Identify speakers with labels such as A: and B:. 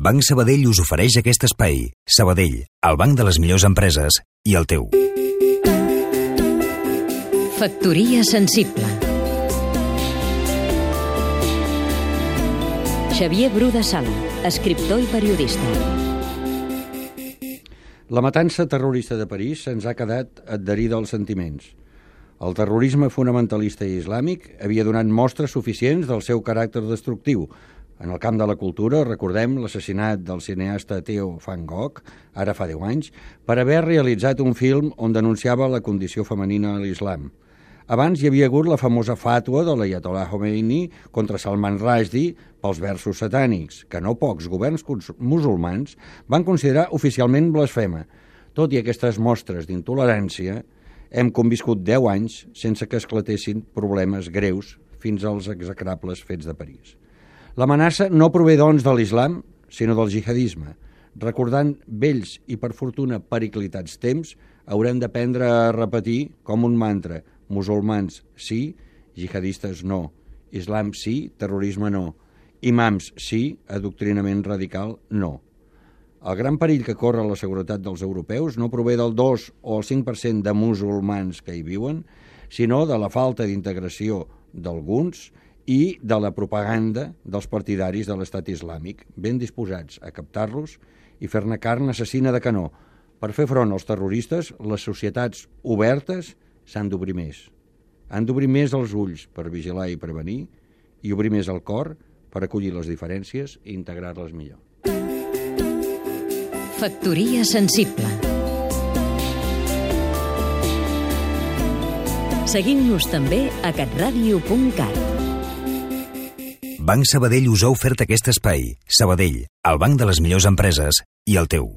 A: Banc Sabadell us ofereix aquest espai. Sabadell, el banc de les millors empreses i el teu.
B: Factoria sensible Xavier Bru de Sala, escriptor i periodista.
C: La matança terrorista de París se'ns ha quedat adherida als sentiments. El terrorisme fonamentalista i islàmic havia donat mostres suficients del seu caràcter destructiu. En el camp de la cultura, recordem l'assassinat del cineasta Theo Van Gogh, ara fa 10 anys, per haver realitzat un film on denunciava la condició femenina a l'islam. Abans hi havia hagut la famosa fàtua de l'Ayatollah Khomeini contra Salman Rushdie pels versos satànics, que no pocs governs musulmans van considerar oficialment blasfema. Tot i aquestes mostres d'intolerància, hem conviscut 10 anys sense que esclatessin problemes greus fins als execrables fets de París. L'amenaça no prové, doncs, de l'islam, sinó del jihadisme. Recordant vells i, per fortuna, periclitats temps, haurem d'aprendre a repetir com un mantra musulmans sí, jihadistes no, islam sí, terrorisme no, imams sí, adoctrinament radical no. El gran perill que corre la seguretat dels europeus no prové del 2 o el 5% de musulmans que hi viuen, sinó de la falta d'integració d'alguns i de la propaganda dels partidaris de l'estat islàmic, ben disposats a captar-los i fer-ne carn assassina de canó. Per fer front als terroristes, les societats obertes s'han d'obrir més. Han d'obrir més els ulls per vigilar i prevenir i obrir més el cor per acollir les diferències i integrar-les millor.
B: Factoria sensible Seguim-nos també a catradio.cat
A: Banc Sabadell us ha ofert aquest espai. Sabadell, el banc de les millors empreses i el teu.